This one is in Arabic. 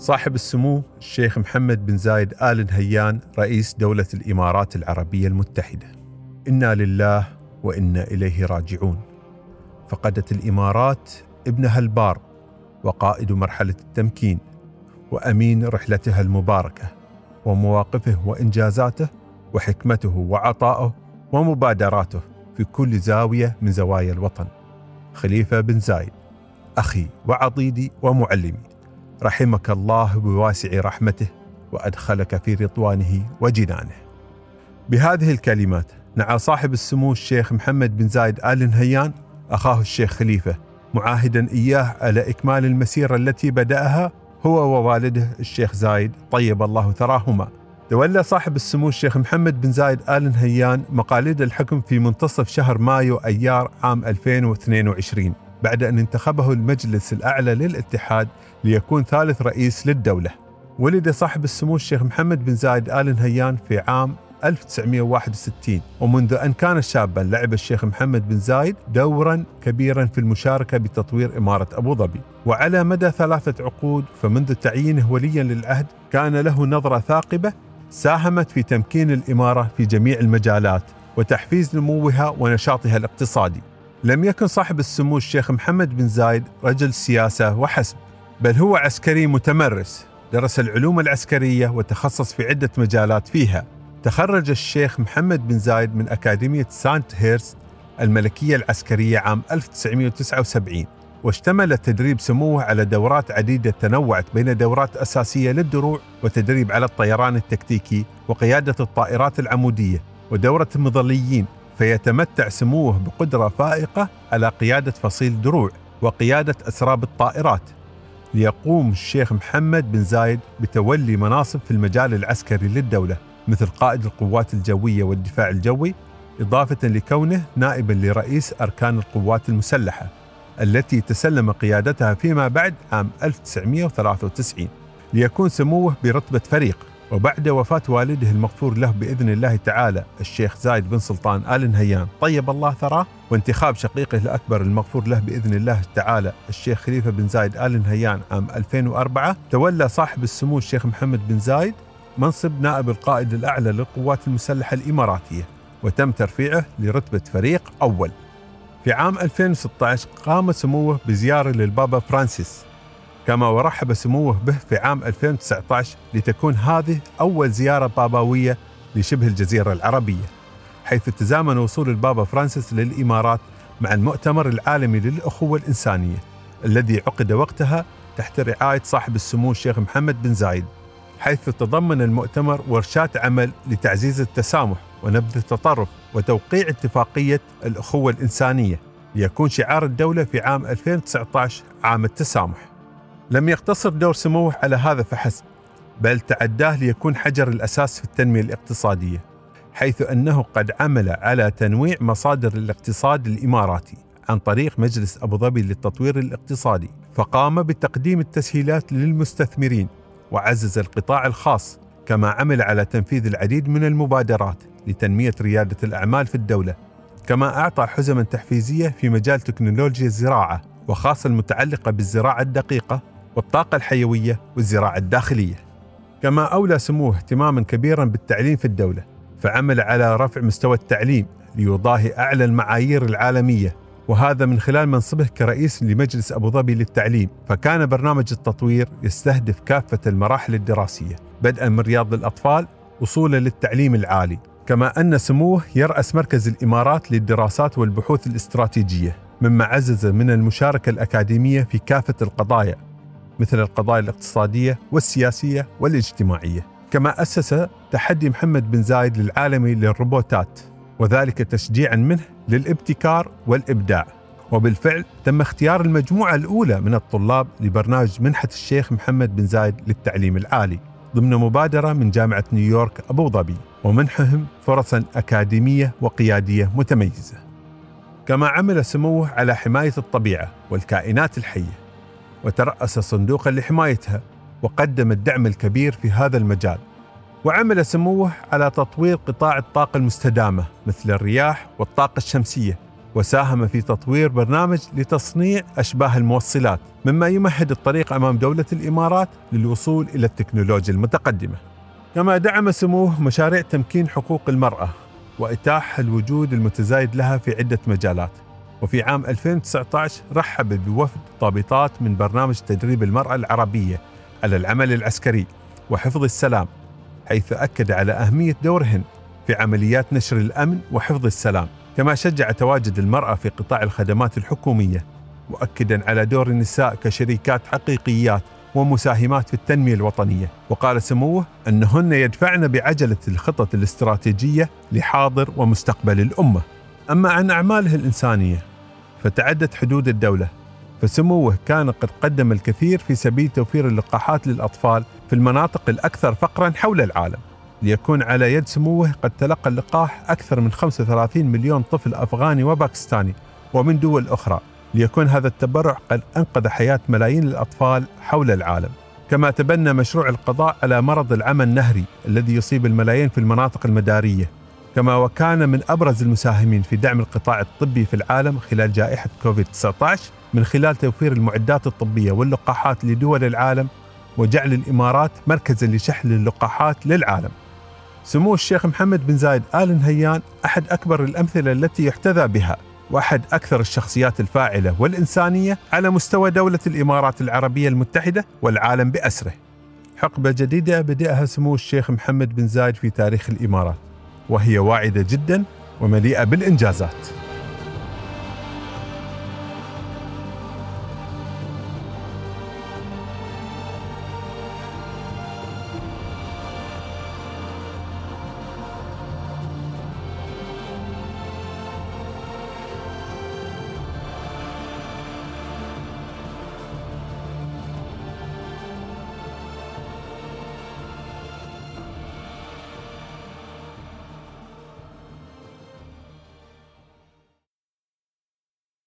صاحب السمو الشيخ محمد بن زايد آل نهيان رئيس دولة الإمارات العربية المتحدة. إنا لله وإنا إليه راجعون. فقدت الإمارات ابنها البار وقائد مرحلة التمكين وأمين رحلتها المباركة ومواقفه وإنجازاته وحكمته وعطائه ومبادراته في كل زاوية من زوايا الوطن. خليفة بن زايد أخي وعضيدي ومعلمي. رحمك الله بواسع رحمته وأدخلك في رضوانه وجنانه. بهذه الكلمات نعى صاحب السمو الشيخ محمد بن زايد آل نهيان أخاه الشيخ خليفة معاهدا إياه على إكمال المسيرة التي بدأها هو ووالده الشيخ زايد طيب الله ثراهما. تولى صاحب السمو الشيخ محمد بن زايد آل نهيان مقاليد الحكم في منتصف شهر مايو أيار عام 2022 بعد أن انتخبه المجلس الأعلى للاتحاد ليكون ثالث رئيس للدولة. ولد صاحب السمو الشيخ محمد بن زايد آل نهيان في عام 1961 ومنذ أن كان شابا لعب الشيخ محمد بن زايد دورا كبيرا في المشاركة بتطوير إمارة أبو ظبي. وعلى مدى ثلاثة عقود فمنذ تعيينه وليا للعهد كان له نظرة ثاقبة ساهمت في تمكين الإمارة في جميع المجالات وتحفيز نموها ونشاطها الاقتصادي. لم يكن صاحب السمو الشيخ محمد بن زايد رجل سياسة وحسب بل هو عسكري متمرس درس العلوم العسكرية وتخصص في عدة مجالات فيها. تخرج الشيخ محمد بن زايد من أكاديمية سانت هيرست الملكية العسكرية عام 1979 واشتمل تدريب سموه على دورات عديدة تنوعت بين دورات أساسية للدروع وتدريب على الطيران التكتيكي وقيادة الطائرات العمودية ودورة المظليين فيتمتع سموه بقدرة فائقة على قيادة فصيل دروع وقيادة أسراب الطائرات. ليقوم الشيخ محمد بن زايد بتولي مناصب في المجال العسكري للدولة مثل قائد القوات الجوية والدفاع الجوي إضافة لكونه نائبا لرئيس أركان القوات المسلحة التي تسلم قيادتها فيما بعد عام 1993 ليكون سموه برتبة فريق. وبعد وفاة والده المغفور له بإذن الله تعالى الشيخ زايد بن سلطان آل نهيان. طيب الله ثراه؟ وانتخاب شقيقه الأكبر المغفور له بإذن الله تعالى الشيخ خليفة بن زايد آل نهيان عام 2004 تولى صاحب السمو الشيخ محمد بن زايد منصب نائب القائد الأعلى للقوات المسلحة الإماراتية وتم ترفيعه لرتبة فريق أول. في عام 2016 قام سموه بزيارة للبابا فرانسيس. كما ورحب سموه به في عام 2019 لتكون هذه أول زيارة بابوية لشبه الجزيرة العربية حيث تزامن وصول البابا فرانسيس للإمارات مع المؤتمر العالمي للأخوة الإنسانية الذي عقد وقتها تحت رعاية صاحب السمو الشيخ محمد بن زايد حيث تضمن المؤتمر ورشات عمل لتعزيز التسامح ونبذ التطرف وتوقيع اتفاقية الأخوة الإنسانية ليكون شعار الدولة في عام 2019 عام التسامح. لم يقتصر دور سموه على هذا فحسب بل تعداه ليكون حجر الأساس في التنمية الاقتصادية حيث أنه قد عمل على تنويع مصادر الاقتصاد الإماراتي عن طريق مجلس أبو ظبي للتطوير الاقتصادي فقام بتقديم التسهيلات للمستثمرين وعزز القطاع الخاص كما عمل على تنفيذ العديد من المبادرات لتنمية ريادة الأعمال في الدولة كما أعطى حزما تحفيزية في مجال تكنولوجيا الزراعة وخاصة المتعلقة بالزراعة الدقيقة والطاقة الحيوية والزراعة الداخلية. كما أولى سموه اهتماما كبيرا بالتعليم في الدولة، فعمل على رفع مستوى التعليم ليضاهي أعلى المعايير العالمية، وهذا من خلال منصبه كرئيس لمجلس أبو ظبي للتعليم، فكان برنامج التطوير يستهدف كافة المراحل الدراسية، بدءا من رياض الأطفال وصولا للتعليم العالي، كما أن سموه يرأس مركز الإمارات للدراسات والبحوث الاستراتيجية مما عزز من المشاركة الأكاديمية في كافة القضايا. مثل القضايا الاقتصادية والسياسية والاجتماعية. كما أسس تحدي محمد بن زايد للعالمي للروبوتات وذلك تشجيعا منه للابتكار والإبداع. وبالفعل تم اختيار المجموعة الأولى من الطلاب لبرنامج منحة الشيخ محمد بن زايد للتعليم العالي ضمن مبادرة من جامعة نيويورك أبو ظبي ومنحهم فرصا أكاديمية وقيادية متميزة. كما عمل سموه على حماية الطبيعة والكائنات الحية. وترأس صندوقا لحمايتها وقدم الدعم الكبير في هذا المجال. وعمل سموه على تطوير قطاع الطاقة المستدامة مثل الرياح والطاقة الشمسية وساهم في تطوير برنامج لتصنيع أشباه الموصلات مما يمهد الطريق أمام دولة الإمارات للوصول إلى التكنولوجيا المتقدمة. كما دعم سموه مشاريع تمكين حقوق المرأة وإتاح الوجود المتزايد لها في عدة مجالات. وفي عام 2019 رحب بوفد ضابطات من برنامج تدريب المرأة العربية على العمل العسكري وحفظ السلام حيث أكد على أهمية دورهن في عمليات نشر الأمن وحفظ السلام. كما شجع تواجد المرأة في قطاع الخدمات الحكومية مؤكدا على دور النساء كشريكات حقيقيات ومساهمات في التنمية الوطنية. وقال سموه أنهن يدفعن بعجلة الخطط الاستراتيجية لحاضر ومستقبل الأمة. أما عن أعماله الإنسانية فتعدت حدود الدولة فسموه كان قد قدم الكثير في سبيل توفير اللقاحات للأطفال في المناطق الأكثر فقرا حول العالم. ليكون على يد سموه قد تلقى اللقاح أكثر من 35 مليون طفل أفغاني وباكستاني ومن دول أخرى. ليكون هذا التبرع قد أنقذ حياة ملايين الأطفال حول العالم. كما تبنى مشروع القضاء على مرض العمى النهري الذي يصيب الملايين في المناطق المدارية. كما وكان من أبرز المساهمين في دعم القطاع الطبي في العالم خلال جائحة كوفيد-19 من خلال توفير المعدات الطبية واللقاحات لدول العالم وجعل الإمارات مركزا لشحن اللقاحات للعالم سمو الشيخ محمد بن زايد آل نهيان أحد أكبر الأمثلة التي يحتذى بها وأحد أكثر الشخصيات الفاعلة والإنسانية على مستوى دولة الإمارات العربية المتحدة والعالم بأسره. حقبة جديدة بدأها سمو الشيخ محمد بن زايد في تاريخ الإمارات وهي واعدة جدا ومليئة بالإنجازات.